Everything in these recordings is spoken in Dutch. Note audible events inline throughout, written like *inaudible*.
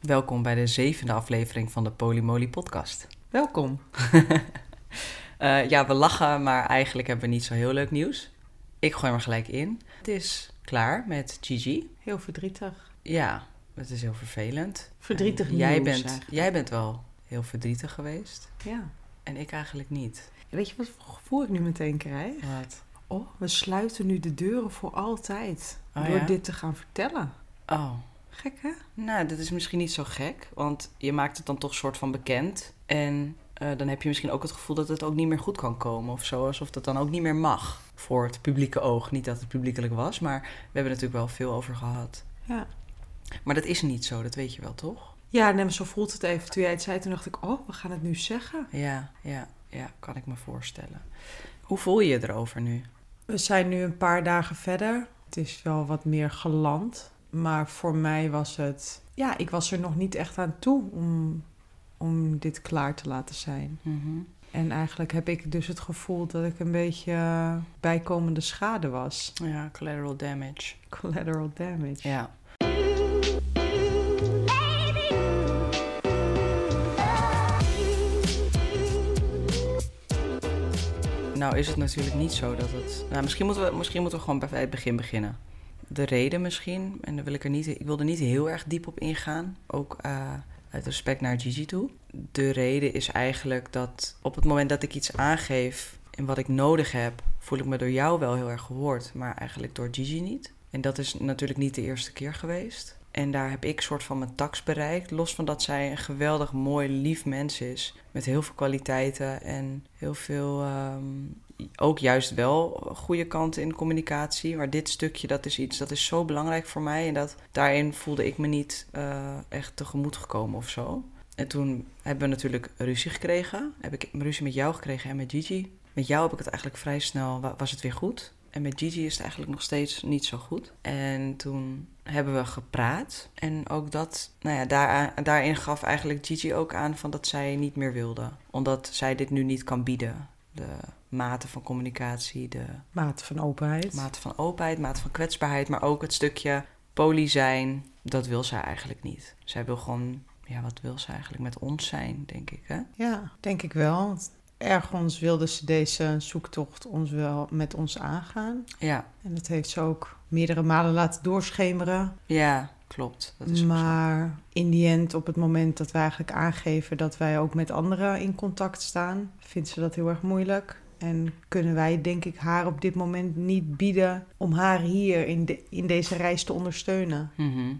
Welkom bij de zevende aflevering van de Polymoly podcast. Welkom. Uh, *laughs* ja, we lachen, maar eigenlijk hebben we niet zo heel leuk nieuws. Ik gooi maar gelijk in. Het is klaar met Gigi. Heel verdrietig. Ja, het is heel vervelend. Verdrietig En jij nieuws bent, eigenlijk. Jij bent wel heel verdrietig geweest. Ja. En ik eigenlijk niet. Weet je wat voor gevoel ik nu meteen krijg? Wat? Oh, we sluiten nu de deuren voor altijd. Oh, door ja? dit te gaan vertellen. Oh, Gek hè? nou, dat is misschien niet zo gek. Want je maakt het dan toch soort van bekend. En eh, dan heb je misschien ook het gevoel dat het ook niet meer goed kan komen of zo. Alsof dat dan ook niet meer mag voor het publieke oog. Niet dat het publiekelijk was, maar we hebben natuurlijk wel veel over gehad. Ja. Maar dat is niet zo, dat weet je wel, toch? Ja, nee, zo voelt het even. Toen jij het zei, toen dacht ik, oh, we gaan het nu zeggen. Ja, ja, ja, kan ik me voorstellen. Hoe voel je je erover nu? We zijn nu een paar dagen verder. Het is wel wat meer geland. Maar voor mij was het... Ja, ik was er nog niet echt aan toe om, om dit klaar te laten zijn. Mhm. En eigenlijk heb ik dus het gevoel dat ik een beetje bijkomende schade was. Ja, collateral damage. Collateral damage. Ja. Nou is het natuurlijk niet zo dat het... Nou, misschien moeten we, misschien moeten we gewoon bij het begin beginnen. De reden misschien, en daar wil ik er niet... Ik wil er niet heel erg diep op ingaan. Ook eh, uit respect naar Gigi toe. De reden is eigenlijk dat op het moment dat ik iets aangeef... en wat ik nodig heb, voel ik me door jou wel heel erg gehoord. Maar eigenlijk door Gigi niet. En dat is natuurlijk niet de eerste keer geweest. En daar heb ik soort van mijn tax bereikt. Los van dat zij een geweldig mooi, lief mens is. Met heel veel kwaliteiten en heel veel... ehm, ook juist wel goede kanten in communicatie. Maar dit stukje, dat is iets dat is zo belangrijk voor mij. En dat, daarin voelde ik me niet eh, echt tegemoet gekomen of zo. En toen hebben we natuurlijk ruzie gekregen. Heb ik ruzie met jou gekregen en met Gigi. Met jou heb ik het eigenlijk vrij snel, wa- was het weer goed. En met Gigi is het eigenlijk nog steeds niet zo goed. En toen hebben we gepraat. En ook dat, nou ja, daar, daarin gaf eigenlijk Gigi ook aan van dat zij niet meer wilde. Omdat zij dit nu niet kan bieden. De mate van communicatie, de Mate van openheid. mate van openheid, mate van kwetsbaarheid. Maar ook het stukje poly zijn, dat wil zij eigenlijk niet. Zij wil gewoon, ja, wat wil ze eigenlijk met ons zijn, denk ik, hè? Ja, denk ik wel. Want Ergens wilde ze deze zoektocht ons wel met ons aangaan. Ja, En dat heeft ze ook meerdere malen laten doorschemeren. ja, klopt. Dat is maar in die end, op het moment dat wij eigenlijk aangeven dat wij ook met anderen in contact staan, vindt ze dat heel erg moeilijk. En kunnen wij, denk ik, haar op dit moment niet bieden om haar hier in, de, in deze reis te ondersteunen. Mhm. Nou,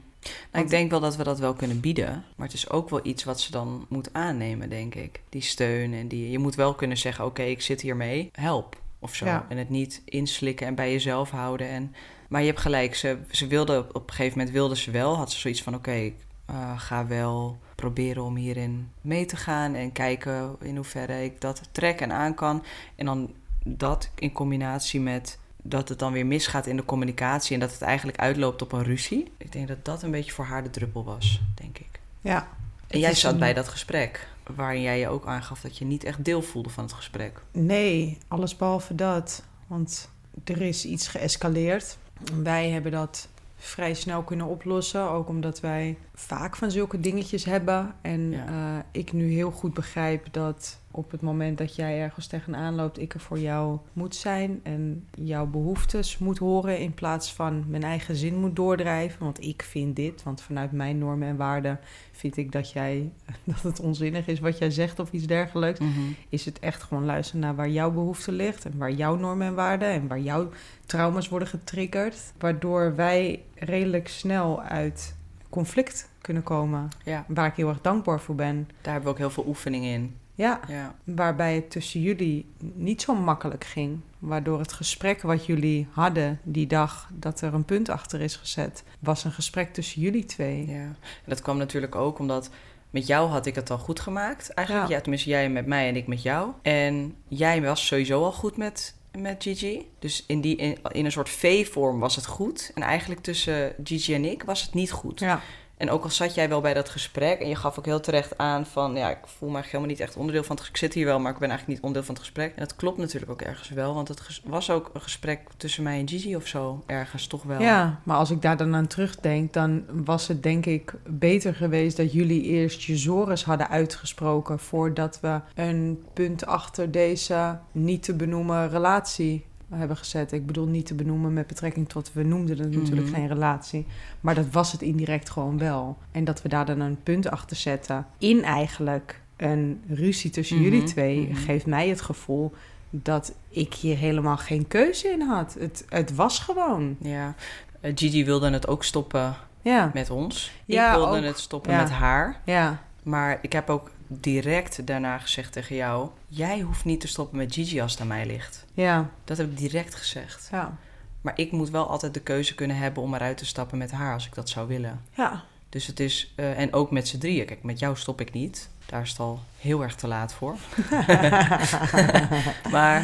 Want- ik denk wel dat we dat wel kunnen bieden. Maar het is ook wel iets wat ze dan moet aannemen, denk ik. Die steun en die... Je moet wel kunnen zeggen, oké, ik zit hiermee. Help, of zo. Ja. En het niet inslikken en bij jezelf houden. En... Maar je hebt gelijk, ze, ze wilde... Op een gegeven moment wilde ze wel. Had ze zoiets van, oké, ik eh, ga wel proberen om hierin mee te gaan. En kijken in hoeverre ik dat trek en aan kan. En dan dat in combinatie met dat het dan weer misgaat in de communicatie en dat het eigenlijk uitloopt op een ruzie. Ik denk dat dat een beetje voor haar de druppel was, denk ik. Ja. En jij zat een- bij dat gesprek, waarin jij je ook aangaf dat je niet echt deel voelde van het gesprek. Nee, alles behalve dat. Want er is iets geëscaleerd. Wij hebben dat vrij snel kunnen oplossen. Ook omdat wij vaak van zulke dingetjes hebben. En Ja. eh, ik nu heel goed begrijp dat op het moment dat jij ergens tegenaan loopt, ik er voor jou moet zijn. En jouw behoeftes moet horen in plaats van mijn eigen zin moet doordrijven. Want ik vind dit. Want vanuit mijn normen en waarden vind ik dat, jij, *laughs* dat het onzinnig is wat jij zegt of iets dergelijks is het echt gewoon luisteren naar waar jouw behoefte ligt en waar jouw normen en waarden en waar jouw trauma's worden getriggerd, waardoor wij redelijk snel uit conflict kunnen komen, Ja, waar ik heel erg dankbaar voor ben. daar hebben we ook heel veel oefening in. Ja, Ja, waarbij het tussen jullie niet zo makkelijk ging, waardoor het gesprek wat jullie hadden die dag dat er een punt achter is gezet, was een gesprek tussen jullie twee. ja. En dat kwam natuurlijk ook omdat met jou had ik het al goed gemaakt. Eigenlijk, Ja. ja. tenminste jij met mij en ik met jou. En jij was sowieso al goed met, met Gigi. Dus in, die, in, in een soort V-vorm was het goed. En eigenlijk tussen Gigi en ik was het niet goed. Ja, En ook al zat jij wel bij dat gesprek en je gaf ook heel terecht aan van, ja, ik voel me eigenlijk helemaal niet echt onderdeel van het gesprek. Ik zit hier wel, maar ik ben eigenlijk niet onderdeel van het gesprek. En dat klopt natuurlijk ook ergens wel, want het was ook een gesprek tussen mij en Gigi of zo, ergens toch wel. Ja, maar als ik daar dan aan terugdenk, dan was het denk ik beter geweest dat jullie eerst je zores hadden uitgesproken voordat we een punt achter deze niet te benoemen relatie hebben gezet. Ik bedoel niet te benoemen met betrekking tot, we noemden het natuurlijk Mhm. geen relatie, maar dat was het indirect gewoon wel. En dat we daar dan een punt achter zetten in eigenlijk een ruzie tussen Mhm, jullie twee, mhm. geeft mij het gevoel dat ik hier helemaal geen keuze in had. Het, het was gewoon. Ja. Eh, Gigi wilde het ook stoppen Ja, met ons. Ja, ik wilde ook. het stoppen Ja. met haar. ja, Maar ik heb ook direct daarna gezegd tegen jou: jij hoeft niet te stoppen met Gigi als het aan mij ligt. ja, Dat heb ik direct gezegd. ja, Maar ik moet wel altijd de keuze kunnen hebben om eruit te stappen met haar als ik dat zou willen. ja. Dus het is, eh, en ook met z'n drieën. Kijk, met jou stop ik niet. Daar is het al heel erg te laat voor. *laughs* *laughs* maar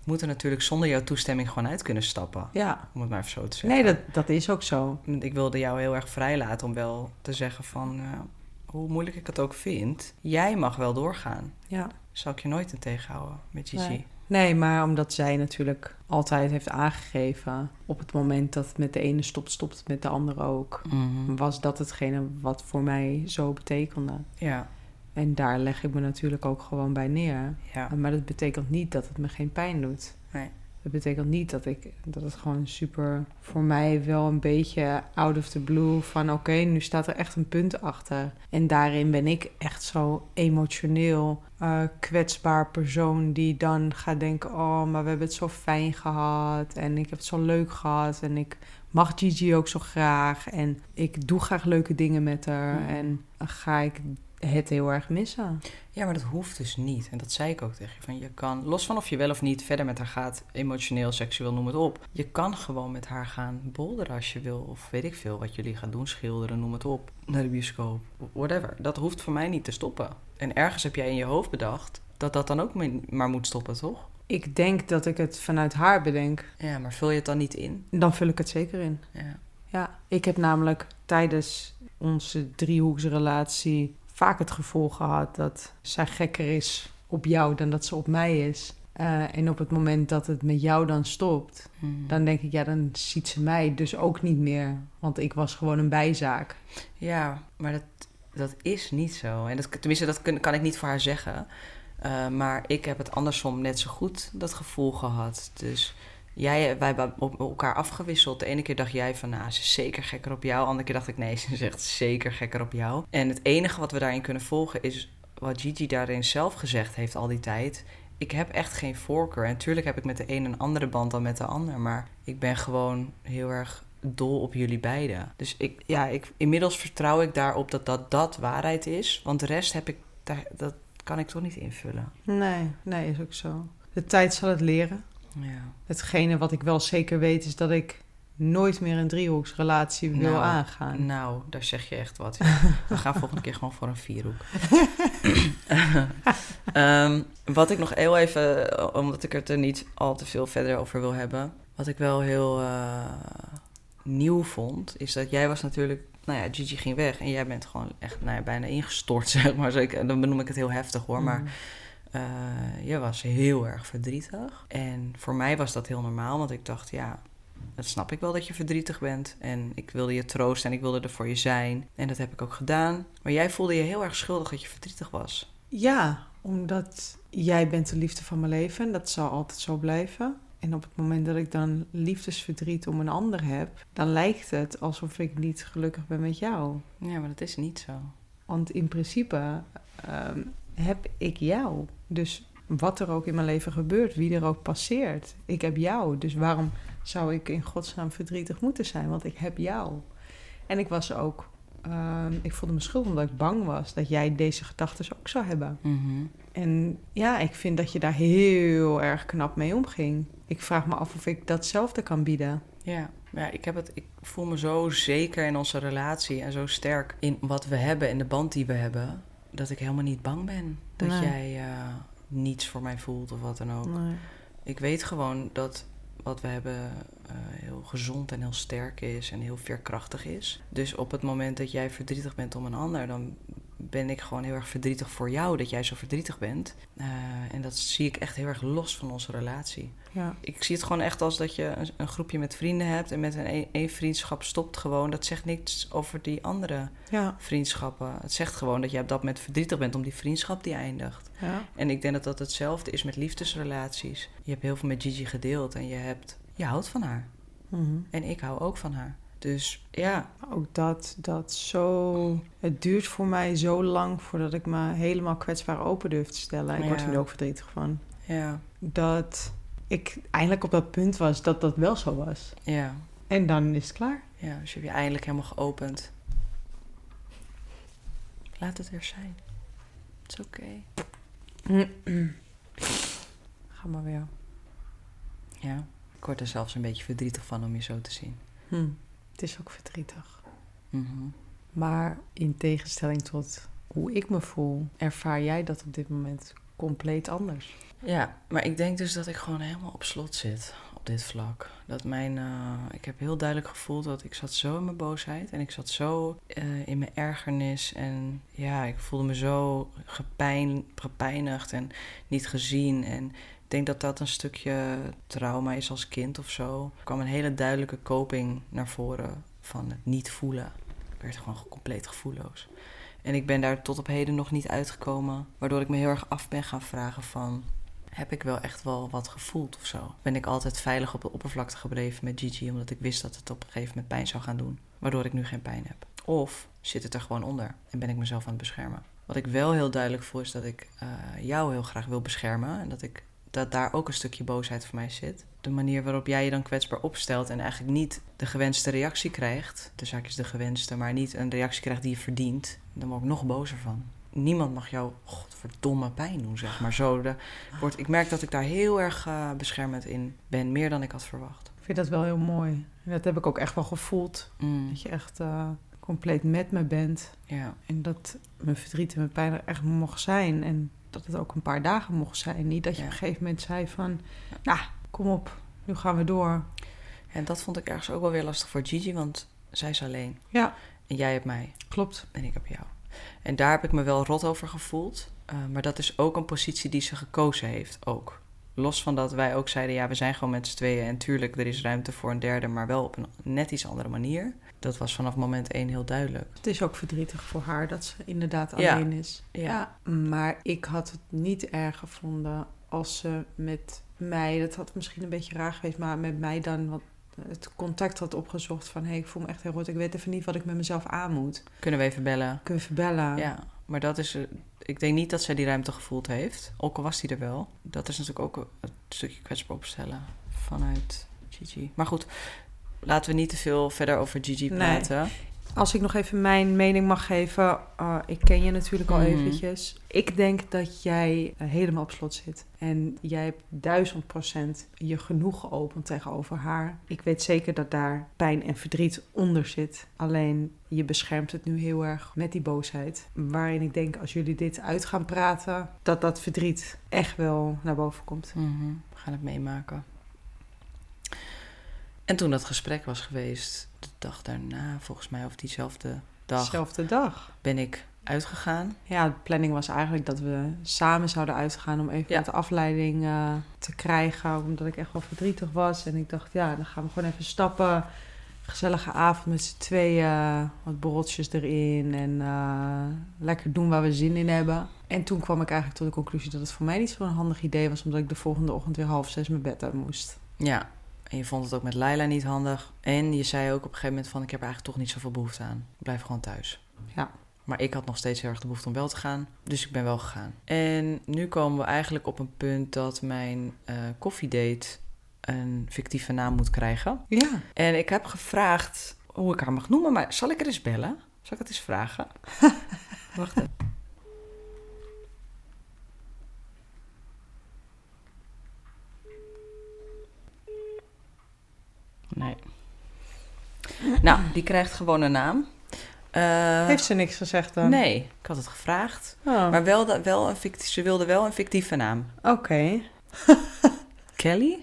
ik moet er natuurlijk zonder jouw toestemming gewoon uit kunnen stappen. ja. Om het maar even zo te zeggen. Nee, dat, dat is ook zo. Ik wilde jou heel erg vrij laten om wel te zeggen van... eh, hoe moeilijk ik het ook vind, jij mag wel doorgaan. Ja. Zal ik je nooit in tegenhouden met Gigi. Nee. Nee, maar omdat zij natuurlijk altijd heeft aangegeven... op het moment dat het met de ene stopt, stopt het met de andere ook... Mhm. was dat hetgene wat voor mij zo betekende. Ja, En daar leg ik me natuurlijk ook gewoon bij neer. ja. Maar dat betekent niet dat het me geen pijn doet. Nee. Dat betekent niet dat ik dat het gewoon super voor mij wel een beetje out of the blue van oké, nu staat er echt een punt achter. En daarin ben ik echt zo emotioneel eh, kwetsbaar persoon die dan gaat denken: oh, maar we hebben het zo fijn gehad en ik heb het zo leuk gehad en ik mag Gigi ook zo graag en ik doe graag leuke dingen met haar en ga ik het heel erg missen. Ja, maar dat hoeft dus niet. En dat zei ik ook tegen je. Van je kan, los van of je wel of niet verder met haar gaat, emotioneel, seksueel, noem het op. Je kan gewoon met haar gaan bolderen als je wil. Of weet ik veel wat jullie gaan doen, schilderen, noem het op. Naar de bioscoop, whatever. Dat hoeft voor mij niet te stoppen. En ergens heb jij in je hoofd bedacht dat dat dan ook maar moet stoppen, toch? Ik denk dat ik het vanuit haar bedenk. Ja, maar vul je het dan niet in? Dan vul ik het zeker in. Ja. Ja, ik heb namelijk tijdens onze driehoeksrelatie vaak het gevoel gehad dat zij gekker is op jou dan dat ze op mij is. Eh, en op het moment dat het met jou dan stopt, Hmm. dan denk ik, ja, dan ziet ze mij dus ook niet meer. Want ik was gewoon een bijzaak. Ja, maar dat, dat is niet zo. En dat, tenminste, dat kun- kan ik niet voor haar zeggen. Uh, maar ik heb het andersom net zo goed dat gevoel gehad. Dus jij, wij hebben elkaar afgewisseld. De ene keer dacht jij van, nou, ze is zeker gekker op jou. De andere keer dacht ik, nee, ze is echt zeker gekker op jou. En het enige wat we daarin kunnen volgen is wat Gigi daarin zelf gezegd heeft al die tijd. Ik heb echt geen voorkeur. En natuurlijk heb ik met de een een andere band dan met de ander. Maar ik ben gewoon heel erg dol op jullie beiden. Dus ik, ja, ik, inmiddels vertrouw ik daarop dat, dat dat waarheid is. Want de rest heb ik, dat kan ik toch niet invullen. Nee, nee, is ook zo. De tijd zal het leren. Ja. Hetgene wat ik wel zeker weet is dat ik nooit meer een driehoeksrelatie wil Nou, aangaan. Nou, daar zeg je echt wat. Ja. *laughs* We gaan volgende keer gewoon voor een vierhoek. um, *laughs* wat ik nog heel even, omdat ik het er niet al te veel verder over wil hebben. Wat ik wel heel uh, nieuw vond, is dat jij was natuurlijk... Nou ja, Gigi ging weg en jij bent gewoon echt nou ja, bijna ingestort, *laughs* zeg maar. Ik, dan benoem ik het heel heftig hoor, mm. maar... Uh, je was heel erg verdrietig. En voor mij was dat heel normaal, want ik dacht, ja, dat snap ik wel dat je verdrietig bent. En ik wilde je troosten en ik wilde er voor je zijn. En dat heb ik ook gedaan. Maar jij voelde je heel erg schuldig dat je verdrietig was. Ja, omdat jij bent de liefde van mijn leven. En dat zal altijd zo blijven. En op het moment dat ik dan liefdesverdriet om een ander heb, dan lijkt het alsof ik niet gelukkig ben met jou. Ja, maar dat is niet zo. Want in principe um, heb ik jou. Dus wat er ook in mijn leven gebeurt, wie er ook passeert, ik heb jou. Dus waarom zou ik in godsnaam verdrietig moeten zijn? Want ik heb jou. En ik was ook, uh, ik voelde me schuldig omdat ik bang was dat jij deze gedachten ook zou hebben. Mm -hmm. En ja, ik vind dat je daar heel erg knap mee omging. Ik vraag me af of ik datzelfde kan bieden. Ja, ja ik, heb het, ik voel me zo zeker in onze relatie en zo sterk in wat we hebben en de band die we hebben, dat ik helemaal niet bang ben dat Nee. jij uh, niets voor mij voelt of wat dan ook. Nee. Ik weet gewoon dat wat we hebben eh, heel gezond en heel sterk is en heel veerkrachtig is. Dus op het moment dat jij verdrietig bent om een ander, dan ben ik gewoon heel erg verdrietig voor jou dat jij zo verdrietig bent. Eh, en dat zie ik echt heel erg los van onze relatie. Ja. Ik zie het gewoon echt als dat je een, een groepje met vrienden hebt en met een e- één vriendschap stopt gewoon. Dat zegt niks over die andere Ja. vriendschappen. Het zegt gewoon dat je op dat moment verdrietig bent om die vriendschap die eindigt. Ja. En ik denk dat dat hetzelfde is met liefdesrelaties. Je hebt heel veel met Gigi gedeeld en je hebt, je houdt van haar. Mhm. En ik hou ook van haar. Dus ja, Ook dat, dat zo... Het duurt voor mij zo lang voordat ik me helemaal kwetsbaar open durf te stellen. Ik word er nu ook verdrietig van. ja, Dat ik eindelijk op dat punt was dat dat wel zo was. ja. En dan is het klaar. Ja, dus je hebt je eindelijk helemaal geopend. Laat het er zijn. Het is oké. Ga maar weer. Ja, ik word er zelfs een beetje verdrietig van om je zo te zien. Hm. Het is ook verdrietig. Mhm. Maar in tegenstelling tot hoe ik me voel, ervaar jij dat op dit moment compleet anders. Ja, maar ik denk dus dat ik gewoon helemaal op slot zit op dit vlak. Dat mijn, eh, ik heb heel duidelijk gevoeld dat ik zat zo in mijn boosheid en ik zat zo eh, in mijn ergernis en ja, ik voelde me zo gepijn, gepijnigd en niet gezien. En denk dat dat een stukje trauma is als kind of zo. Er kwam een hele duidelijke coping naar voren van het niet voelen. Ik werd gewoon compleet gevoelloos. En ik ben daar tot op heden nog niet uitgekomen. Waardoor ik me heel erg af ben gaan vragen van... Heb ik wel echt wel wat gevoeld of zo? Ben ik altijd veilig op de oppervlakte gebleven met Gigi... omdat ik wist dat het op een gegeven moment pijn zou gaan doen. Waardoor ik nu geen pijn heb. Of zit het er gewoon onder en ben ik mezelf aan het beschermen? Wat ik wel heel duidelijk voel is dat ik eh, jou heel graag wil beschermen... en dat, ik, dat daar ook een stukje boosheid voor mij zit. De manier waarop jij je dan kwetsbaar opstelt... en eigenlijk niet de gewenste reactie krijgt... de zaak is de gewenste, maar niet een reactie krijgt die je verdient... dan word ik nog bozer van niemand mag jou godverdomme pijn doen, zeg maar. Zo, de, wordt, ik merk dat ik daar heel erg eh, beschermend in ben, meer dan ik had verwacht. Ik vind dat wel heel mooi. Dat heb ik ook echt wel gevoeld. Mm, Dat je echt eh, compleet met me bent. ja, En dat mijn verdriet en mijn pijn er echt mocht zijn. En dat het ook een paar dagen mocht zijn. Niet dat je Ja. op een gegeven moment zei van... Nou, kom op, nu gaan we door. en dat vond ik ergens ook wel weer lastig voor Gigi, want zij is alleen. Ja, En jij hebt mij klopt. en ik heb jou. En daar heb ik me wel rot over gevoeld. eh, maar dat is ook een positie die ze gekozen heeft, ook. Los van dat wij ook zeiden, ja, we zijn gewoon met z'n tweeën... en tuurlijk, er is ruimte voor een derde, maar wel op een net iets andere manier. Dat was vanaf moment één heel duidelijk. Het is ook verdrietig voor haar dat ze inderdaad Ja. alleen is. Ja. Maar ik had het niet erg gevonden als ze met mij... Dat had misschien een beetje raar geweest, maar met mij dan... Wat, het contact had opgezocht van... hé, hey, ik voel me echt heel goed. Ik weet even niet wat ik met mezelf aan moet. Kunnen we even bellen? Kun je verbellen? Ja, maar dat is. eh, Ik denk niet dat zij die ruimte gevoeld heeft. Ook al was die er wel. Dat is natuurlijk ook een stukje kwetsbaar opstellen vanuit Gigi. Maar goed, laten we niet te veel verder over Gigi Nee. praten. Als ik nog even mijn mening mag geven. eh, ik ken je natuurlijk al Mhm. eventjes. Ik denk dat jij eh, helemaal op slot zit. En jij hebt duizend procent je genoeg geopend tegenover haar. Ik weet zeker dat daar pijn en verdriet onder zit. Alleen je beschermt het nu heel erg met die boosheid. Waarin ik denk als jullie dit uit gaan praten... dat dat verdriet echt wel naar boven komt. Mhm, We gaan het meemaken. En toen dat gesprek was geweest, de dag daarna, volgens mij, of diezelfde dag, Zelfde dag. ben ik uitgegaan. Ja, de planning was eigenlijk dat we samen zouden uitgaan om even Ja. wat afleiding eh, te krijgen. Omdat ik echt wel verdrietig was. En ik dacht, ja, dan gaan we gewoon even stappen. Gezellige avond met z'n tweeën. Wat borreltjes erin. En eh, lekker doen waar we zin in hebben. En toen kwam ik eigenlijk tot de conclusie dat het voor mij niet zo'n handig idee was. Omdat ik de volgende ochtend weer half zes mijn bed uit moest. Ja, en je vond het ook met Laila niet handig. En je zei ook op een gegeven moment van... ik heb er eigenlijk toch niet zoveel behoefte aan. Ik blijf gewoon thuis. Ja. Maar ik had nog steeds heel erg de behoefte om wel te gaan. Dus ik ben wel gegaan. En nu komen we eigenlijk op een punt dat mijn eh koffiedate een fictieve naam moet krijgen. Ja. En ik heb gevraagd hoe ik haar mag noemen, maar zal ik er eens bellen? Zal ik het eens vragen? *laughs* Wacht even. Nee. Nou, die krijgt gewoon een naam. Eh, Heeft ze niks gezegd dan? Nee, ik had het gevraagd. Oh, Maar wel, wel een fictieve, ze wilde wel een fictieve naam. Oké. Kelly?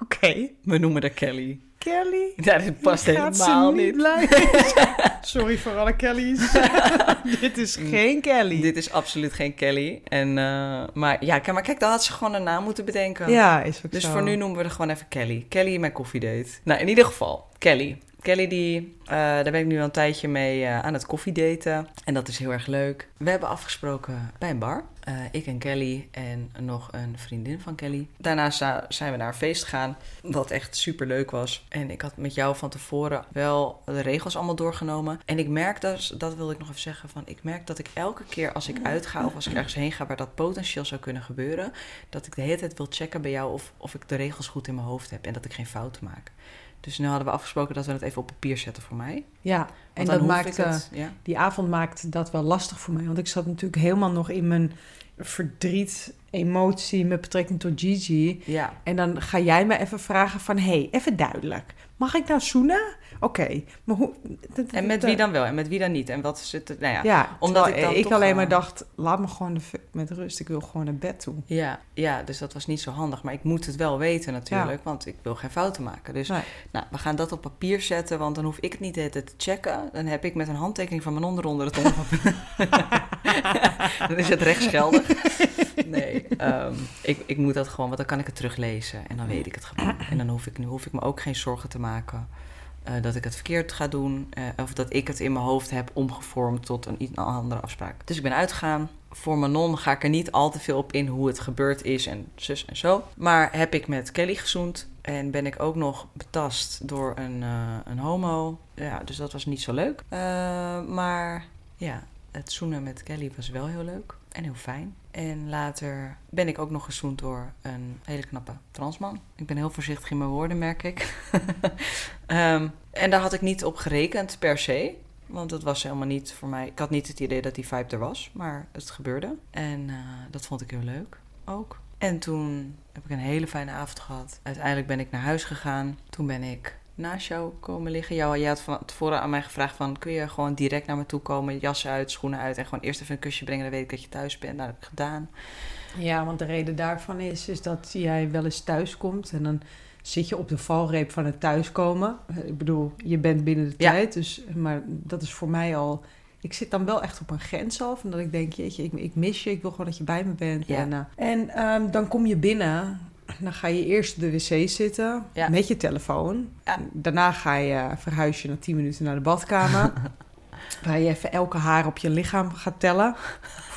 Oké. We noemen haar Kelly. Kelly? Ja, dit past helemaal niet. blij *laughs* Sorry voor alle Kellys. *laughs* Dit is geen Kelly. Dit is absoluut geen Kelly. En, eh, maar ja, kijk, maar kijk, dan had ze gewoon een naam moeten bedenken. Ja, is ook Dus zo. voor nu noemen we er gewoon even Kelly. Kelly, mijn koffiedate. Nou, in ieder geval, Kelly. Kelly, die, eh, daar ben ik nu al een tijdje mee eh, aan het koffiedaten. En dat is heel erg leuk. We hebben afgesproken bij een bar. Eh, ik en Kelly en nog een vriendin van Kelly. Daarna zijn we naar een feest gegaan, wat echt super leuk was. En ik had met jou van tevoren wel de regels allemaal doorgenomen. En ik merk dus, dat wilde ik nog even zeggen, van ik merk dat ik elke keer als ik uitga of als ik ergens heen ga waar dat potentieel zou kunnen gebeuren, dat ik de hele tijd wil checken bij jou of, of ik de regels goed in mijn hoofd heb en dat ik geen fouten maak. Dus nu hadden we afgesproken dat we het even op papier zetten voor mij. Ja, Want en dat maakt, eh, het, ja. die avond maakt dat wel lastig voor mij. Want ik zat natuurlijk helemaal nog in mijn verdriet, emotie met betrekking tot Gigi. ja, En dan ga jij me even vragen van... hé, hey, even duidelijk. Mag ik nou zoenen? Oké, maar hoe... en met wie dan wel en met wie dan niet? En wat is het? Nou ja, Ja, omdat ik dan ik toch, alleen eh, maar dacht... laat me gewoon de met rust. Ik wil gewoon naar bed toe. Ja, ja, dus dat was niet zo handig. Maar ik moet het wel weten natuurlijk, want ik wil geen fouten maken. Dus Nee. nou, we gaan dat op papier zetten, want dan hoef ik het niet te checken. Dan heb ik met een handtekening van mijn onderonder het onderwerp. *laughs* dan is het rechtsgeldig. Nee, ehm, ik, ik moet dat gewoon, want dan kan ik het teruglezen en dan weet ik het gewoon. En dan hoef ik, nu hoef ik me ook geen zorgen te maken eh, dat ik het verkeerd ga doen. eh, of dat ik het in mijn hoofd heb omgevormd tot een, iets- andere afspraak. Dus ik ben uitgegaan. Voor Manon ga ik er niet al te veel op in hoe het gebeurd is en zus en zo. Maar heb ik met Kelly gezoend en ben ik ook nog betast door een, eh, een homo. Ja, dus dat was niet zo leuk. Maar ja, het zoenen met Kelly was wel heel leuk en heel fijn. En later ben ik ook nog gezoend door een hele knappe transman. Ik ben heel voorzichtig in mijn woorden, merk ik. *laughs* Ehm, en daar had ik niet op gerekend per se. Want dat was helemaal niet voor mij. Ik had niet het idee dat die vibe er was, maar het gebeurde. En eh, dat vond ik heel leuk ook. En toen heb ik een hele fijne avond gehad. Uiteindelijk ben ik naar huis gegaan. Toen ben ik naast jou komen liggen. Jou, jij had van tevoren aan mij gevraagd van... kun je gewoon direct naar me toe komen, jas uit, schoenen uit... en gewoon eerst even een kusje brengen, dan weet ik dat je thuis bent. Nou, dat heb ik gedaan. Ja, want de reden daarvan is, is dat jij wel eens thuis komt en dan zit je op de valreep van het thuiskomen. Ik bedoel, je bent binnen de Ja. tijd, dus, maar dat is voor mij al... Ik zit dan wel echt op een grens af. En dat ik denk, jeetje, ik, ik mis je. Ik wil gewoon dat je bij me bent. Ja. En, eh, en ehm, dan kom je binnen. Dan ga je eerst op de wc zitten Ja. met je telefoon. Ja. Daarna ga je verhuis je na 10 minuten naar de badkamer. *laughs* waar je even elke haar op je lichaam gaat tellen.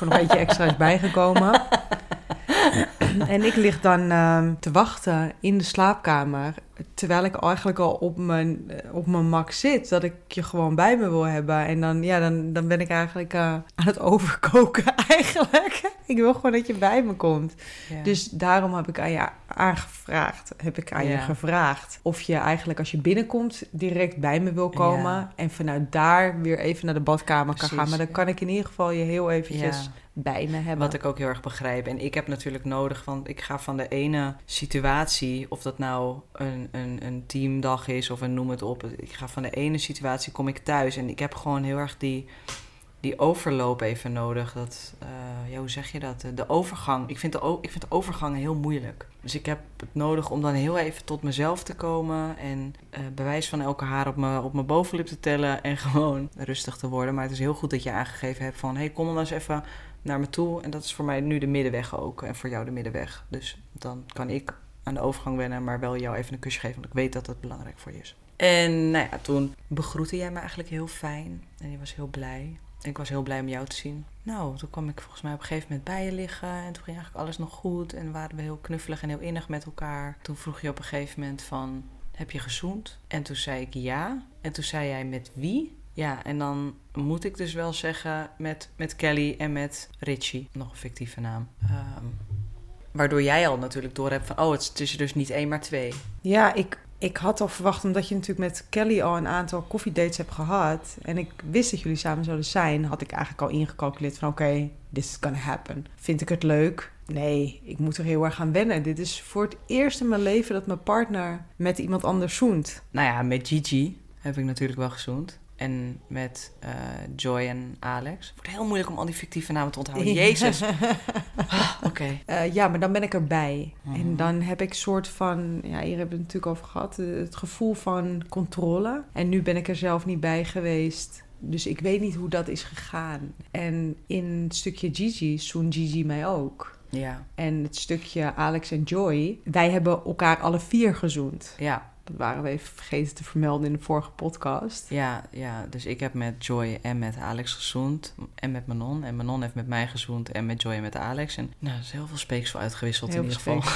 Er nog eentje extra is bijgekomen. *laughs* en ik lig dan ehm, te wachten in de slaapkamer. Terwijl ik eigenlijk al op mijn, eh, op mijn max zit. Dat ik je gewoon bij me wil hebben. En dan, ja, dan, dan ben ik eigenlijk eh, aan het *laughs* overkoken *laughs* eigenlijk. ik wil gewoon dat je bij me komt. Ja. Dus daarom heb ik aan je aangevraagd, heb ik aan je gevraagd of je eigenlijk als je binnenkomt direct bij me wil komen Ja. en vanuit daar weer even naar de badkamer kan gaan. Maar dan kan ik in ieder geval je heel eventjes bij me hebben. Wat ik ook heel erg begrijp. En ik heb natuurlijk nodig, want ik ga van de ene situatie, of dat nou een, een, een teamdag is of een noem het op. Ik ga van de ene situatie kom ik thuis en ik heb gewoon heel erg die, die overloop even nodig. Dat, eh, ja, hoe zeg je dat? De overgang. Ik vind de, ik vind de overgang heel moeilijk. Dus ik heb het nodig om dan heel even tot mezelf te komen en eh, bewijs van elke haar op mijn, op mijn bovenlip te tellen en *laughs* gewoon rustig te worden. Maar het is heel goed dat je aangegeven hebt van, hey, kom dan eens even naar me toe. En dat is voor mij nu de middenweg ook. En voor jou de middenweg. Dus dan kan ik aan de overgang wennen, maar wel jou even een kusje geven. Want ik weet dat dat belangrijk voor je is. En nou ja, toen begroette jij me eigenlijk heel fijn. En je was heel blij. En ik was heel blij om jou te zien. Nou, toen kwam ik volgens mij op een gegeven moment bij je liggen. En toen ging eigenlijk alles nog goed. En waren we heel knuffelig en heel innig met elkaar. Toen vroeg je op een gegeven moment van... Heb je gezoend? En toen zei ik ja. En toen zei jij met wie? Ja, en dan moet ik dus wel zeggen met, met Kelly en met Richie. Nog een fictieve naam. Ehm, waardoor jij al natuurlijk door hebt van... Oh, het is, dus niet één, maar twee. Ja, ik, ik had al verwacht, omdat je natuurlijk met Kelly al een aantal koffiedates hebt gehad. En ik wist dat jullie samen zouden zijn, had ik eigenlijk al ingecalculeerd van oké, this is gonna happen. Vind ik het leuk? Nee, ik moet er heel erg aan wennen. Dit is voor het eerst in mijn leven dat mijn partner met iemand anders zoent. Nou ja, met Gigi heb ik natuurlijk wel gezoend. En met uh, Joy en Alex. Het wordt heel moeilijk om al die fictieve namen te onthouden. Jezus. *laughs* Ah, Oké. Uh, ja, maar dan ben ik erbij. Mhm. En dan heb ik soort van... Ja, hier hebben we het natuurlijk over gehad. eh, Het gevoel van controle. En nu ben ik er zelf niet bij geweest. Dus ik weet niet hoe dat is gegaan. En in het stukje Gigi zoen Gigi mij ook. Ja, En het stukje Alex en Joy... Wij hebben elkaar alle vier gezoend. ja, waren we even vergeten te vermelden in de vorige podcast. ja, ja. Dus ik heb met Joy en met Alex gezoend. En met Manon. En Manon heeft met mij gezoend. En met Joy en met Alex. En nou, er is heel veel speeksel uitgewisseld in ieder geval. *laughs*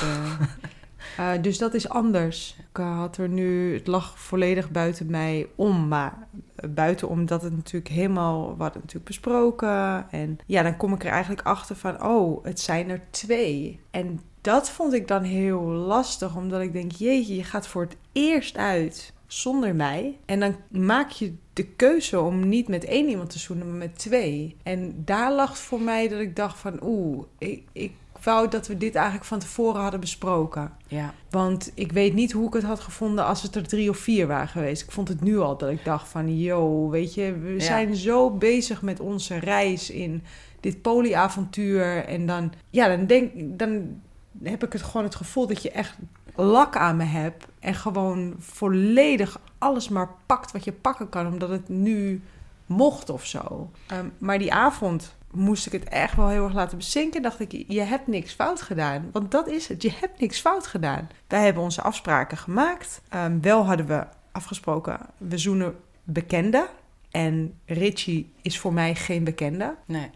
Eh, dus dat is anders. Ik eh, had er nu, het lag volledig buiten mij om, maar eh, buiten omdat het natuurlijk helemaal, we hadden het natuurlijk besproken. En ja, dan kom ik er eigenlijk achter van, oh, het zijn er twee. En dat vond ik dan heel lastig, omdat ik denk, jeetje, je gaat voor het eerst uit zonder mij. En dan maak je de keuze om niet met één iemand te zoenen, maar met twee. En daar lag voor mij dat ik dacht van, oeh, ik, ik wou dat we dit eigenlijk van tevoren hadden besproken. Ja, Want ik weet niet hoe ik het had gevonden als het er drie of vier waren geweest. Ik vond het nu al dat ik dacht van, yo, weet je, we Ja. zijn zo bezig met onze reis in dit polyavontuur. En dan, ja, dan denk dan heb ik het gewoon het gevoel dat je echt lak aan me hebt. En gewoon volledig alles maar pakt wat je pakken kan, omdat het nu mocht of zo. Ehm, maar die avond moest ik het echt wel heel erg laten bezinken. Dacht ik, je hebt niks fout gedaan. Want dat is het, je hebt niks fout gedaan. Wij hebben onze afspraken gemaakt. Ehm, wel hadden we afgesproken, we zoenen bekenden. En Richie is voor mij geen bekende. nee.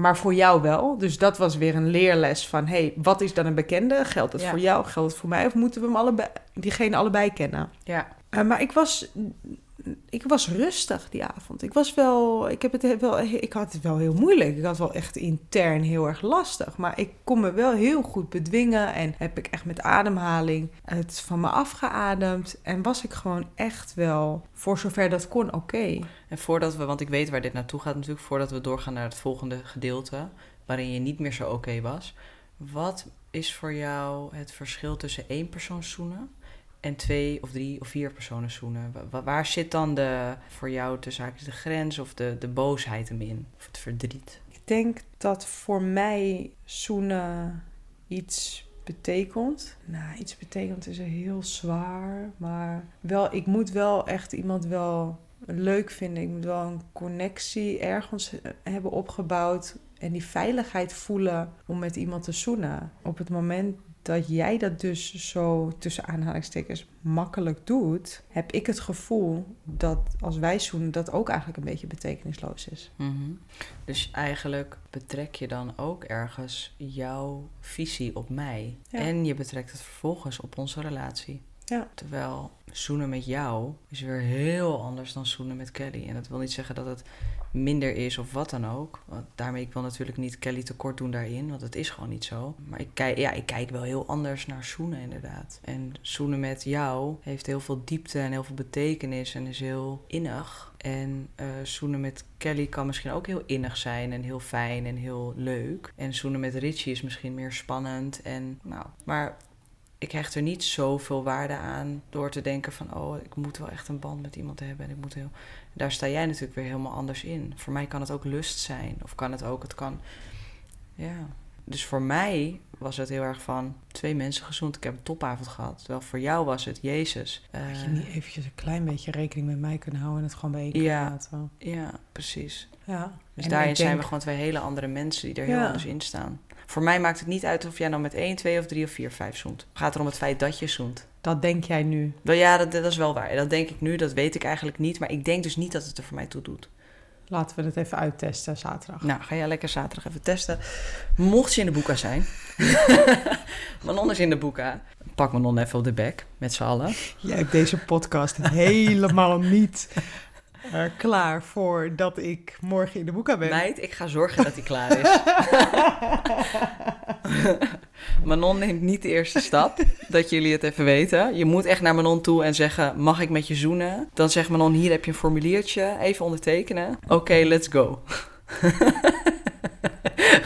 Maar voor jou wel. Dus dat was weer een leerles van... hey, wat is dan een bekende? Geldt het Ja. voor jou? Geldt het voor mij? Of moeten we hem allebei, diegene allebei kennen? Ja, Uh, maar ik was, ik was rustig die avond. Ik was wel, ik heb het wel, ik had het wel heel moeilijk. Ik had wel echt intern heel erg lastig. Maar ik kon me wel heel goed bedwingen en heb ik echt met ademhaling het van me afgeademd. En was ik gewoon echt wel, voor zover dat kon, oké. En voordat we, want ik weet waar dit naartoe gaat natuurlijk, voordat we doorgaan naar het volgende gedeelte, waarin je niet meer zo oké was. Wat is voor jou het verschil tussen één persoon zoenen en twee of drie of vier personen zoenen? Wa- wa- waar zit dan de, voor jou haakjes de grens of de, de boosheid hem in? Of het verdriet? Ik denk dat voor mij zoenen iets betekent. Nou, iets betekent is heel zwaar. Maar wel, ik moet wel echt iemand wel leuk vinden. Ik moet wel een connectie ergens hebben opgebouwd. En die veiligheid voelen om met iemand te zoenen. Op het moment dat jij dat dus zo tussen aanhalingstekens makkelijk doet, heb ik het gevoel dat als wij zoenen, dat ook eigenlijk een beetje betekenisloos is. Mhm. Dus eigenlijk betrek je dan ook ergens jouw visie op mij. Ja. En je betrekt het vervolgens op onze relatie. Ja. Terwijl zoenen met jou is weer heel anders dan zoenen met Kelly. En dat wil niet zeggen dat het minder is of wat dan ook. Want daarmee, ik wil natuurlijk niet Kelly tekort doen daarin, want het is gewoon niet zo. Maar ik kijk, ja, ik kijk wel heel anders naar zoenen inderdaad. En zoenen met jou heeft heel veel diepte en heel veel betekenis en is heel innig. En eh, zoenen met Kelly kan misschien ook heel innig zijn en heel fijn en heel leuk. En zoenen met Richie is misschien meer spannend en nou, maar ik hecht er niet zoveel waarde aan door te denken van... oh, ik moet wel echt een band met iemand hebben en ik moet heel... Daar sta jij natuurlijk weer helemaal anders in. Voor mij kan het ook lust zijn of kan het ook... Het kan... Ja. Dus voor mij was het heel erg van twee mensen gezoend. Ik heb een topavond gehad. Terwijl voor jou was het Jezus. Had je Eh, niet eventjes een klein beetje rekening met mij kunnen houden en het gewoon bij keer Ja. laten? Ja, precies. Ja. Dus En daarin zijn we gewoon twee hele andere mensen die er heel Ja. anders in staan. Voor mij maakt het niet uit of jij nou met één, twee of drie of vier, vijf zoent. Het gaat erom het feit dat je zoent. Dat denk jij nu. Wel ja, dat, dat is wel waar. Dat denk ik nu, dat weet ik eigenlijk niet. Maar ik denk dus niet dat het er voor mij toe doet. Laten we het even uittesten zaterdag. Nou, ga jij lekker zaterdag even testen. Mocht je in de boeka zijn. *laughs* Manon is in de boeka. Pak Manon even op de bek, met z'n allen. Jij hebt deze podcast helemaal niet eh, klaar voor dat ik morgen in de boeka ben. Meid, ik ga zorgen dat hij klaar is. *laughs* Manon neemt niet de eerste stap, dat jullie het even weten. Je moet echt naar Manon toe en zeggen, mag ik met je zoenen? Dan zegt Manon, hier heb je een formuliertje, even ondertekenen. Oké, let's go. *laughs*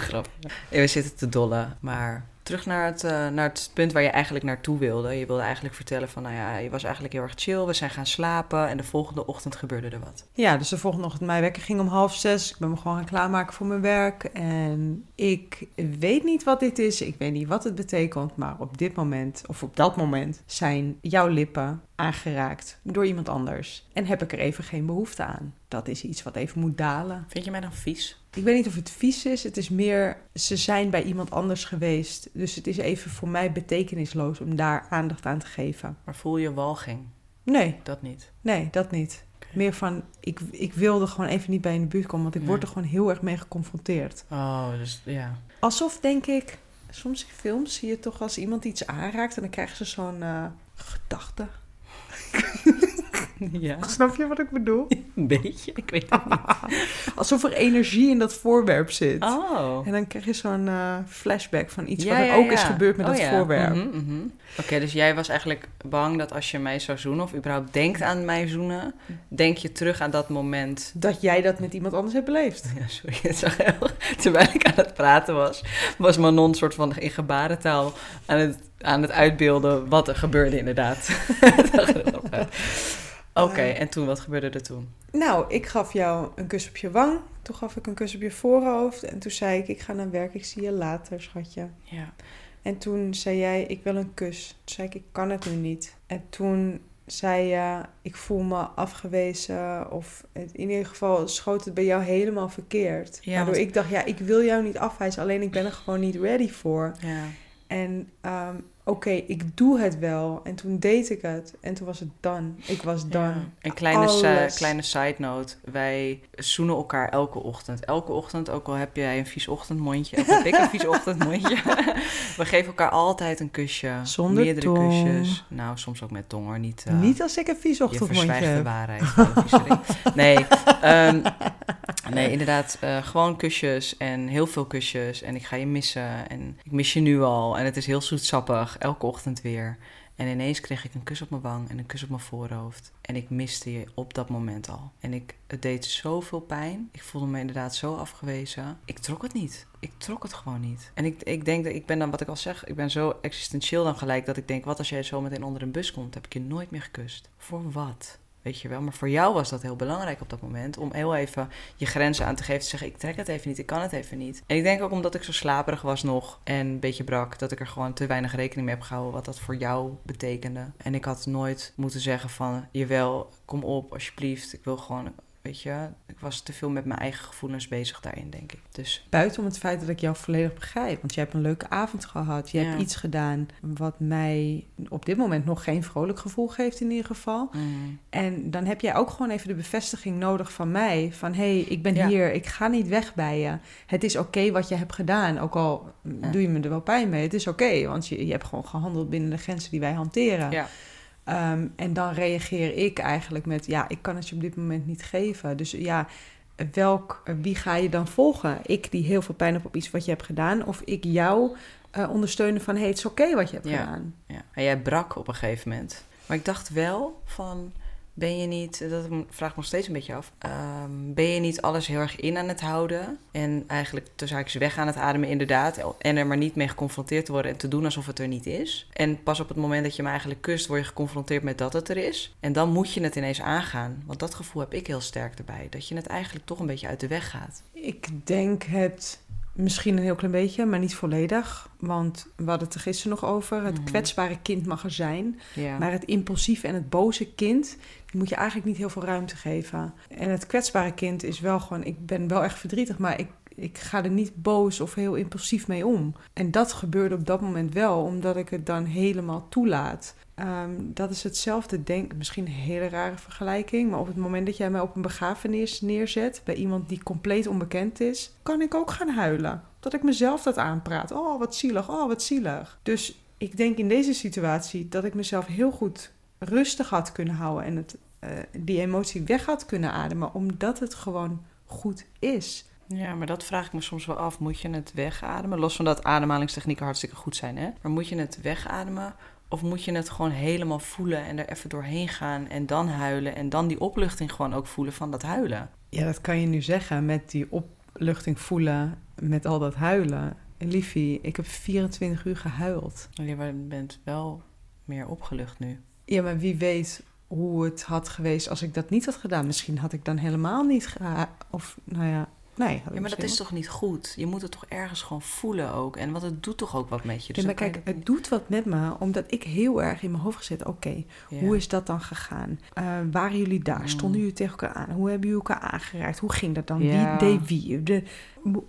Grappig. we zitten te dollen. Maar terug naar het, uh, naar het punt waar je eigenlijk naartoe wilde. Je wilde eigenlijk vertellen van, nou ja, je was eigenlijk heel erg chill. We zijn gaan slapen en de volgende ochtend gebeurde er wat. Ja, dus de volgende ochtend, mijn wekker ging om half zes. Ik ben me gewoon gaan klaarmaken voor mijn werk. En ik weet niet wat dit is. Ik weet niet wat het betekent. Maar op dit moment, of op dat moment, zijn jouw lippen aangeraakt door iemand anders. En heb ik er even geen behoefte aan. Dat is iets wat even moet dalen. Vind je mij dan vies? Ik weet niet of het vies is. Het is meer, ze zijn bij iemand anders geweest. Dus het is even voor mij betekenisloos om daar aandacht aan te geven. Maar voel je walging? Nee. Dat niet? Nee, dat niet. Meer van, ik, ik wilde gewoon even niet bij in de buurt komen, want ik word er gewoon heel erg mee geconfronteerd. Oh, dus ja. Alsof, denk ik, soms in films zie je toch als iemand iets aanraakt en dan krijgen ze zo'n uh, gedachte. *laughs* Ja. *laughs* Snap je wat ik bedoel? *laughs* Een beetje, ik weet het niet. *laughs* Alsof er energie in dat voorwerp zit. Oh. En dan krijg je zo'n uh, flashback van iets wat er ook is gebeurd met oh, dat ja. voorwerp. Mm -hmm, Oké, dus jij was eigenlijk bang dat als je mij zou zoenen... of überhaupt denkt aan mij zoenen... denk je terug aan dat moment... Dat jij dat met iemand anders hebt beleefd. Ja, sorry. Het zag heel... Terwijl ik aan het praten was... was Manon soort van in gebarentaal aan het, aan het uitbeelden... wat er gebeurde inderdaad. Oké, okay, en toen, wat gebeurde er toen? Nou, ik gaf jou een kus op je wang. Toen gaf ik een kus op je voorhoofd. En toen zei ik, ik ga naar werk, ik zie je later, schatje. Ja. En toen zei jij, ik wil een kus. Toen zei ik, ik kan het nu niet. En toen zei je, ik voel me afgewezen. Of in ieder geval schoot het bij jou helemaal verkeerd. Ja, waardoor want... ik dacht, ja, ik wil jou niet afwijzen. Alleen ik ben er gewoon niet ready voor. Ja. En um, oké, okay, ik doe het wel. En toen deed ik het. En toen was het done. Ik was. Ja. Een kleine, kleine side note. Wij zoenen elkaar elke ochtend. Elke ochtend, ook al heb jij een vies ochtendmondje... of heb ik een vies *laughs* ochtendmondje... *laughs* we geven elkaar altijd een kusje. Zonder Meerdere tong. kusjes. Nou, soms ook met tong hoor. Niet, uh, Niet als ik een vies ochtendmondje heb. Je de waarheid. *laughs* nee, um, nee, inderdaad. Uh, gewoon kusjes en heel veel kusjes. En ik ga je missen. En ik mis je nu al. En het is heel zoetsappig. Elke ochtend weer. En ineens kreeg ik een kus op mijn wang en een kus op mijn voorhoofd. En ik miste je op dat moment al. En ik, het deed zoveel pijn. Ik voelde me inderdaad zo afgewezen. Ik trok het niet. Ik trok het gewoon niet. En ik, ik denk dat ik ben dan, wat ik al zeg, ik ben zo existentieel dan gelijk dat ik denk: wat als jij zo meteen onder een bus komt? Heb ik je nooit meer gekust? Voor wat? Weet je wel, maar voor jou was dat heel belangrijk op dat moment. Om heel even je grenzen aan te geven. Te zeggen, ik trek het even niet, ik kan het even niet. En ik denk ook omdat ik zo slaperig was nog en een beetje brak. Dat ik er gewoon te weinig rekening mee heb gehouden wat dat voor jou betekende. En ik had nooit moeten zeggen van, jawel, kom op alsjeblieft. Ik wil gewoon Weet je, ik was te veel met mijn eigen gevoelens bezig daarin, denk ik. Dus. Buiten om het feit dat ik jou volledig begrijp. Want je hebt een leuke avond gehad. Je Ja. hebt iets gedaan wat mij op dit moment nog geen vrolijk gevoel geeft in ieder geval. mm, En dan heb jij ook gewoon even de bevestiging nodig van mij. Van hé, hey, ik ben Ja. hier, ik ga niet weg bij je. Het is oké wat je hebt gedaan. Ook al Ja. doe je me er wel pijn mee. Het is oké, want je, je hebt gewoon gehandeld binnen de grenzen die wij hanteren. ja. Ehm, en dan reageer ik eigenlijk met, ja, ik kan het je op dit moment niet geven. Dus ja, welk, wie ga je dan volgen? Ik die heel veel pijn heb op iets wat je hebt gedaan, of ik jou eh, ondersteunen van, hey, het is oké wat je hebt Ja. gedaan. Ja, en jij brak op een gegeven moment. Maar ik dacht wel van, ben je niet, dat vraag me nog steeds een beetje af, ehm, ben je niet alles heel erg in aan het houden? En eigenlijk tussen haakjes weg aan het ademen inderdaad. En er maar niet mee geconfronteerd te worden en te doen alsof het er niet is. En pas op het moment dat je me eigenlijk kust, word je geconfronteerd met dat het er is. En dan moet je het ineens aangaan. Want dat gevoel heb ik heel sterk erbij. Dat je het eigenlijk toch een beetje uit de weg gaat. Ik denk het misschien een heel klein beetje, maar niet volledig. Want we hadden het er gisteren nog over. Het Mhm. kwetsbare kind mag er zijn. Ja. Maar het impulsieve en het boze kind, die moet je eigenlijk niet heel veel ruimte geven. En het kwetsbare kind is wel gewoon, ik ben wel echt verdrietig, maar ik, ik ga er niet boos of heel impulsief mee om. En dat gebeurde op dat moment wel, omdat ik het dan helemaal toelaat. Ehm, dat is hetzelfde, denk misschien een hele rare vergelijking, maar op het moment dat jij mij op een begrafenis neerzet bij iemand die compleet onbekend is, kan ik ook gaan huilen. Dat ik mezelf dat aanpraat. Oh, wat zielig, oh, wat zielig. Dus ik denk in deze situatie dat ik mezelf heel goed rustig had kunnen houden en het, eh, die emotie weg had kunnen ademen, omdat het gewoon goed is. Ja, maar dat vraag ik me soms wel af. Moet je het wegademen? Los van dat ademhalingstechnieken hartstikke goed zijn, hè? Maar moet je het wegademen? Of moet je het gewoon helemaal voelen en er even doorheen gaan en dan huilen en dan die opluchting gewoon ook voelen van dat huilen? Ja, dat kan je nu zeggen met die opluchting voelen, met al dat huilen. liefie, ik heb 24 uur gehuild. Je bent wel meer opgelucht nu. Ja, maar wie weet hoe het had geweest als ik dat niet had gedaan. Misschien had ik dan helemaal niet gedaan. Of, nou ja, nee. Ja, maar dat is toch niet goed? Je moet het toch ergens gewoon voelen ook. En wat het doet toch ook wat met je. Dus maar kijk, het doet wat met me, omdat ik heel erg in mijn hoofd gezet... oké, hoe is dat dan gegaan? Uh, waren jullie daar? Mm. Stonden jullie tegen elkaar aan? Hoe hebben jullie elkaar aangeraakt? Hoe ging dat dan? Wie deed wie? De,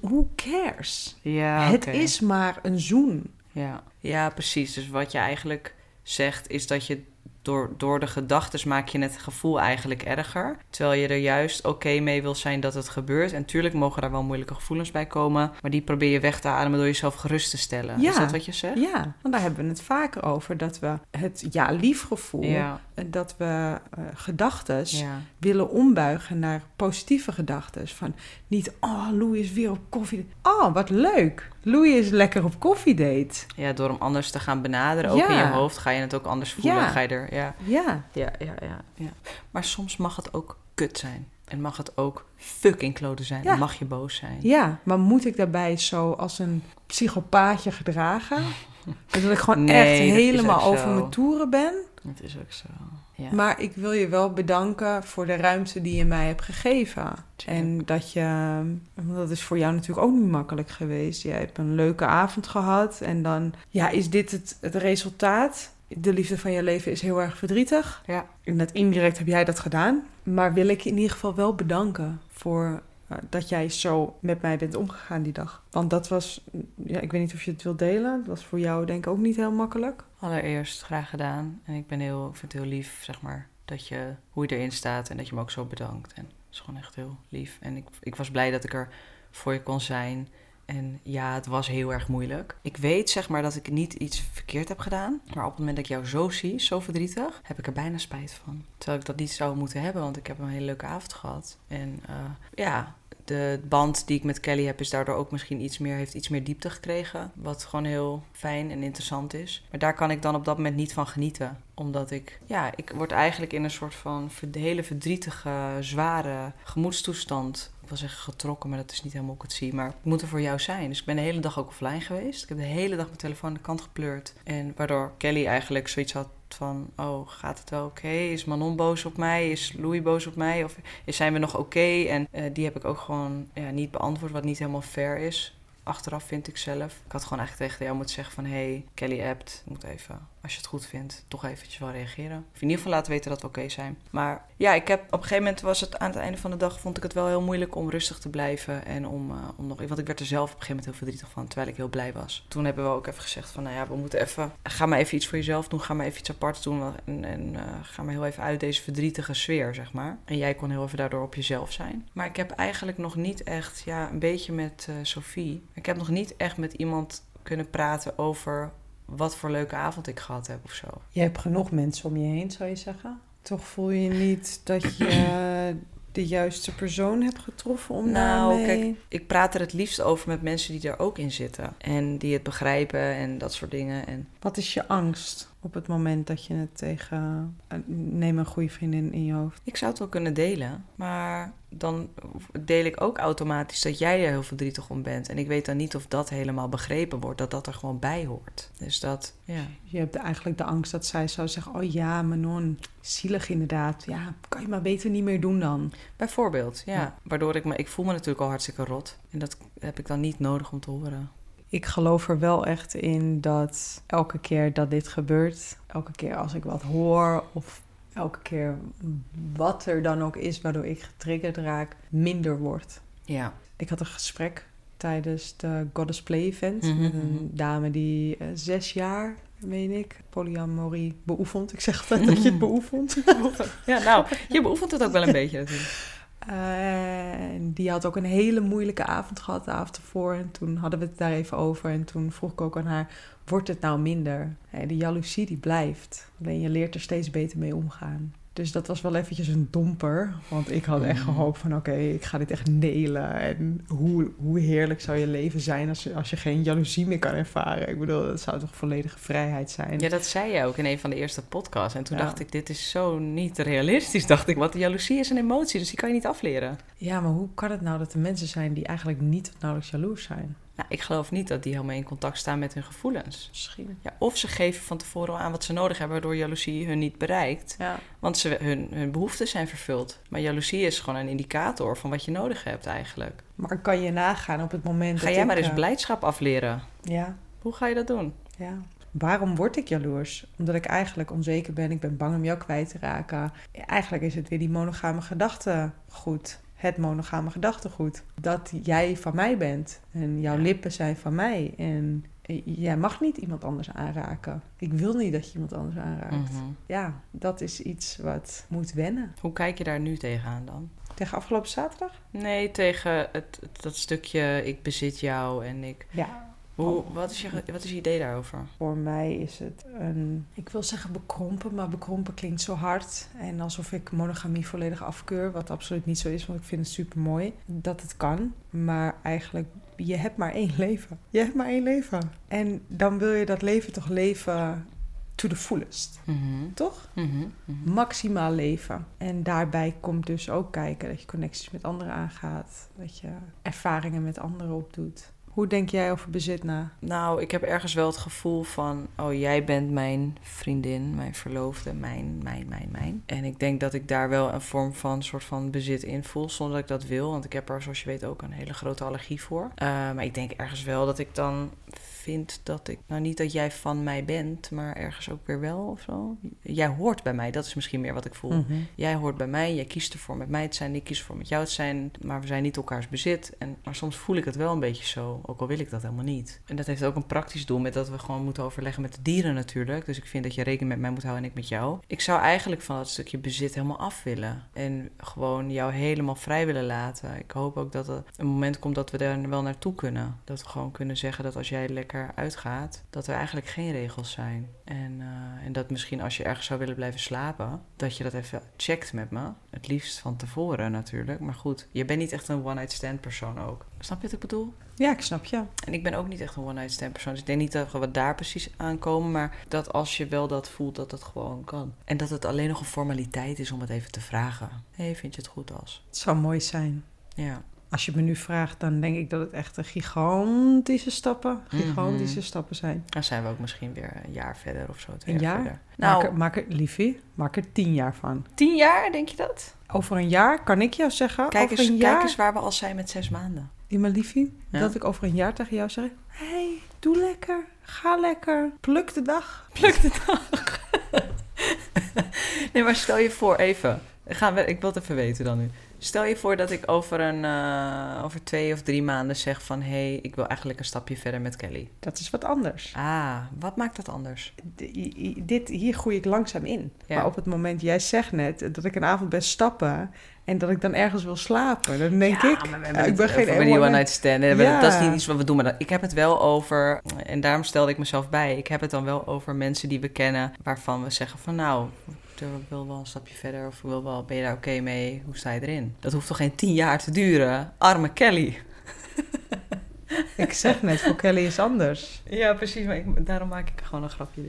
who cares? Ja, het is maar een zoen. Ja. ja, precies. Dus wat je eigenlijk zegt, is dat je door, door de gedachten maak je het gevoel eigenlijk erger. Terwijl je er juist oké mee wil zijn dat het gebeurt. En tuurlijk mogen daar wel moeilijke gevoelens bij komen. Maar die probeer je weg te ademen door jezelf gerust te stellen. Ja, is dat wat je zegt? Ja, want daar hebben we het vaker over. Dat we het ja-lief gevoel, ja. dat we uh, gedachten willen ombuigen naar positieve gedachten. Van niet, oh, Louis is weer op koffie. Oh, wat leuk. Louis is lekker op koffiedate. Ja, door hem anders te gaan benaderen, ook in je hoofd, ga je het ook anders voelen. Ja. Ga je er, ja. Ja. Ja, ja, ja, ja. Maar soms mag het ook kut zijn. En mag het ook fucking kloten zijn. Mag je boos zijn. Ja, maar moet ik daarbij zo als een psychopaatje gedragen? *laughs* dat ik gewoon echt helemaal over mijn toeren ben? Dat is ook zo. Ja. Maar ik wil je wel bedanken voor de ruimte die je mij hebt gegeven. En dat je, dat is voor jou natuurlijk ook niet makkelijk geweest. Jij hebt een leuke avond gehad en dan, ja, is dit het, het resultaat? De liefde van je leven is heel erg verdrietig. Ja. En dat indirect heb jij dat gedaan. Maar wil ik je in ieder geval wel bedanken voor dat jij zo met mij bent omgegaan die dag. Want dat was, ja, ik weet niet of je het wilt delen. Dat was voor jou denk ik ook niet heel makkelijk. Allereerst graag gedaan. En ik ben heel, vind het heel lief, zeg maar, dat je, hoe je erin staat en dat je me ook zo bedankt. En dat is gewoon echt heel lief. En ik, ik was blij dat ik er voor je kon zijn. En ja, het was heel erg moeilijk. Ik weet zeg maar dat ik niet iets verkeerd heb gedaan. Maar op het moment dat ik jou zo zie, zo verdrietig, heb ik er bijna spijt van. Terwijl ik dat niet zou moeten hebben, want ik heb een hele leuke avond gehad. En uh, ja, de band die ik met Kelly heb, is daardoor ook misschien iets meer, heeft iets meer diepte gekregen. Wat gewoon heel fijn en interessant is. Maar daar kan ik dan op dat moment niet van genieten. Omdat ik, ja, ik word eigenlijk in een soort van hele verdrietige, zware gemoedstoestand ik wil zeggen getrokken, maar dat is niet helemaal ik het zie. Maar ik moet er voor jou zijn. Dus ik ben de hele dag ook offline geweest. Ik heb de hele dag mijn telefoon aan de kant gepleurd. En waardoor Kelly eigenlijk zoiets had van... oh, gaat het wel oké? Is Manon boos op mij? Is Louis boos op mij? Of zijn we nog oké? En uh, die heb ik ook gewoon ja, niet beantwoord, wat niet helemaal fair is. Achteraf vind ik zelf. Ik had gewoon eigenlijk tegen jou moeten zeggen van... hey, Kelly appt, moet even als je het goed vindt, toch eventjes wel reageren. Of in ieder geval laten weten dat we oké zijn. Maar ja, ik heb op een gegeven moment was het aan het einde van de dag vond ik het wel heel moeilijk om rustig te blijven en om, uh, om nog. Want ik werd er zelf op een gegeven moment heel verdrietig van, terwijl ik heel blij was. Toen hebben we ook even gezegd van, nou ja, we moeten even, ga maar even iets voor jezelf doen, ga maar even iets apart doen en, en uh, ga maar heel even uit deze verdrietige sfeer, zeg maar. En jij kon heel even daardoor op jezelf zijn. Maar ik heb eigenlijk nog niet echt, ja, een beetje met uh, Sophie. Ik heb nog niet echt met iemand kunnen praten over wat voor leuke avond ik gehad heb of zo. Je hebt genoeg mensen om je heen, zou je zeggen? Toch voel je niet dat je de juiste persoon hebt getroffen om nou, daarmee... kijk, ik praat er het liefst over met mensen die er ook in zitten. En die het begrijpen en dat soort dingen. En... Wat is je angst op het moment dat je het tegen... Neem een goede vriendin in je hoofd. Ik zou het wel kunnen delen, maar dan deel ik ook automatisch dat jij er heel verdrietig om bent. En ik weet dan niet of dat helemaal begrepen wordt, dat dat er gewoon bij hoort. Dus dat, ja. Je hebt eigenlijk de angst dat zij zou zeggen: Oh ja, Manon, zielig inderdaad. Ja, kan je maar beter niet meer doen dan. Bijvoorbeeld, ja. Waardoor ik me, ik voel me natuurlijk al hartstikke rot. En dat heb ik dan niet nodig om te horen. Ik geloof er wel echt in dat elke keer dat dit gebeurt, elke keer als ik wat hoor of elke keer wat er dan ook is waardoor ik getriggerd raak, minder wordt. Ja. Ik had een gesprek tijdens de Goddess Play event mhm, met een mhm. dame die uh, zes jaar, meen ik, polyamorie beoefent. Ik zeg altijd dat je het *laughs* beoefent. ja, nou, je beoefent het ook wel een beetje natuurlijk. En die had ook een hele moeilijke avond gehad de avond ervoor. En toen hadden we het daar even over. En toen vroeg ik ook aan haar, wordt het nou minder? De jaloezie die blijft. Alleen je leert er steeds beter mee omgaan. Dus dat was wel eventjes een domper. Want ik had echt mm. gehoopt van oké, ik ga dit echt nelen. En hoe, hoe heerlijk zou je leven zijn als, als je geen jaloezie meer kan ervaren. Ik bedoel, dat zou toch volledige vrijheid zijn. Ja, dat zei je ook in een van de eerste podcasts. En toen dacht ik, dit is zo niet realistisch. Dacht ik, want jaloezie is een emotie, dus die kan je niet afleren. Ja, maar hoe kan het nou dat er mensen zijn die eigenlijk niet nauwelijks jaloers zijn? Nou, ik geloof niet dat die helemaal in contact staan met hun gevoelens. Misschien. Ja, of ze geven van tevoren al aan wat ze nodig hebben, waardoor jaloezie hun niet bereikt. Ja. Want ze, hun, hun behoeften zijn vervuld. Maar jaloezie is gewoon een indicator van wat je nodig hebt eigenlijk. Maar kan je nagaan op het moment Ga dat jij ik, maar eens eh, blijdschap afleren. Ja, Hoe ga je dat doen? ja. Waarom word ik jaloers? Omdat ik eigenlijk onzeker ben. Ik ben bang om jou kwijt te raken. Eigenlijk is het weer die monogame gedachtegoed. Het monogame gedachtegoed. Dat jij van mij bent. En jouw Ja. lippen zijn van mij. En jij mag niet iemand anders aanraken. Ik wil niet dat je iemand anders aanraakt. Mhm. Ja, dat is iets wat moet wennen. Hoe kijk je daar nu tegenaan dan? Tegen afgelopen zaterdag? Nee, tegen het- dat stukje ik bezit jou en ik... Ja, Hoe, wat, is je, wat is je idee daarover? Voor mij is het een, ik wil zeggen bekrompen, maar bekrompen klinkt zo hard. En alsof ik monogamie volledig afkeur, wat absoluut niet zo is, want ik vind het super mooi dat het kan. Maar eigenlijk, je hebt maar één leven. Je hebt maar één leven. En dan wil je dat leven toch leven to the fullest, Mhm. toch? Mhm. Mhm. Maximaal leven. En daarbij komt dus ook kijken dat je connecties met anderen aangaat, dat je ervaringen met anderen opdoet. Hoe denk jij over bezit na? Nou, ik heb ergens wel het gevoel van... oh, jij bent mijn vriendin, mijn verloofde, mijn, mijn, mijn, mijn. En ik denk dat ik daar wel een vorm van soort van bezit in voel... zonder dat ik dat wil. Want ik heb er, zoals je weet, ook een hele grote allergie voor. Eh, maar ik denk ergens wel dat ik dan vind dat ik... nou, niet dat jij van mij bent, maar ergens ook weer wel of zo. Jij hoort bij mij, dat is misschien meer wat ik voel. Mhm. Jij hoort bij mij, jij kiest ervoor met mij te zijn, ik kies ervoor met jou te zijn, maar we zijn niet elkaars bezit. En, maar soms voel ik het wel een beetje zo, ook al wil ik dat helemaal niet. En dat heeft ook een praktisch doel met dat we gewoon moeten overleggen met de dieren natuurlijk. Dus ik vind dat je rekening met mij moet houden en ik met jou. Ik zou eigenlijk van dat stukje bezit helemaal af willen. En gewoon jou helemaal vrij willen laten. Ik hoop ook dat er een moment komt dat we daar wel naartoe kunnen. Dat we gewoon kunnen zeggen dat als jij lekker uitgaat, dat er eigenlijk geen regels zijn. En, eh, en dat misschien als je ergens zou willen blijven slapen, dat je dat even checkt met me. Het liefst van tevoren natuurlijk. Maar goed, je bent niet echt een one-night stand persoon ook. Snap je wat ik bedoel? Ja, ik snap je. En ik ben ook niet echt een one-night stand persoon. Dus ik denk niet dat we daar precies aankomen. Maar dat als je wel dat voelt, dat het gewoon kan. En dat het alleen nog een formaliteit is om het even te vragen. Hé, hey, vind je het goed als? Het zou mooi zijn. Ja. Als je me nu vraagt, dan denk ik dat het echt een gigantische stappen, gigantische Mhm. stappen zijn. Dan zijn we ook misschien weer een jaar verder of zo. Twee Een jaar? verder. Maak, Nou, er, maak er, liefie, maak er tien jaar van. tien jaar, denk je dat? Over een jaar kan ik jou zeggen, Kijk over eens, een jaar, kijk eens waar we al zijn met zes maanden. die mijn liefie, Ja. dat ik over een jaar tegen jou zeg, hey, doe lekker, ga lekker, pluk de dag. *laughs* Pluk de dag. *laughs* nee, maar stel je voor, even. Gaan we, ik wil het even weten dan nu. Stel je voor dat ik over, een, eh, over twee of drie maanden zeg van... hé, hey, ik wil eigenlijk een stapje verder met Kelly. Dat is wat anders. Ah, wat maakt dat anders? D- dit, hier groei ik langzaam in. Ja. Maar op het moment, jij zegt net dat ik een avond best stappen en dat ik dan ergens wil slapen, dan denk Ja, ik, maar we eh, hebben ik ben geen one night stand. Ja. Dat is niet iets wat we doen. Maar dat- ik heb het wel over... En daarom stelde ik mezelf bij. Ik heb het dan wel over mensen die we kennen... waarvan we zeggen van nou... Ik wil wel een stapje verder of ik wil wel, ben je daar oké mee? Hoe sta je erin? Dat hoeft toch geen tien jaar te duren? Arme Kelly. Ik zeg net, voor Kelly is anders. Ja, precies. Maar ik- daarom maak ik gewoon een grapje.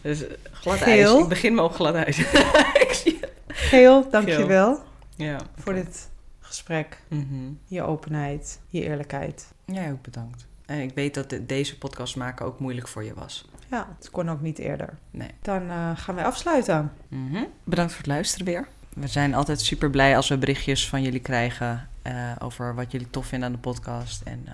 Dus eh, glad Geel. ijs. Ik begin me op glad ijs. *laughs* ik zie het. Geel, dankjewel Ja. voor dit gesprek, Mhm. je openheid, je eerlijkheid. Jij ook bedankt. En ik weet dat de- deze podcast maken ook moeilijk voor je was. Ja, het kon ook niet eerder. Nee. Dan eh, gaan wij afsluiten. Mhm. Bedankt voor het luisteren weer. We zijn altijd super blij als we berichtjes van jullie krijgen eh, over wat jullie tof vinden aan de podcast. En eh,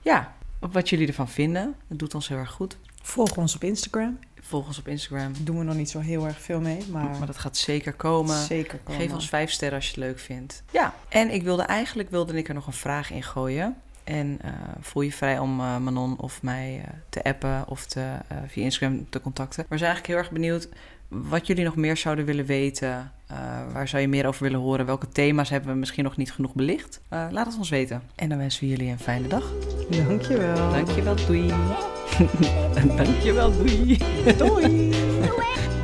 ja, wat jullie ervan vinden. Dat doet ons heel erg goed. Volg ons op Instagram. Volg ons op Instagram. Doen we nog niet zo heel erg veel mee, maar, Maar dat gaat zeker komen. zeker komen. Geef ons vijf sterren als je het leuk vindt. Ja, en ik wilde eigenlijk wilde ik er nog een vraag in gooien. En eh, voel je vrij om eh, Manon of mij eh, te appen of te, via Instagram te contacten. We zijn eigenlijk heel erg benieuwd wat jullie nog meer zouden willen weten. Waar zou je meer over willen horen? Welke thema's hebben we misschien nog niet genoeg belicht? Laat het ons weten. En dan wensen we jullie een fijne dag. Dankjewel. Dankjewel, doei. *laughs* Dankjewel, doei. Doei. Away *laughs*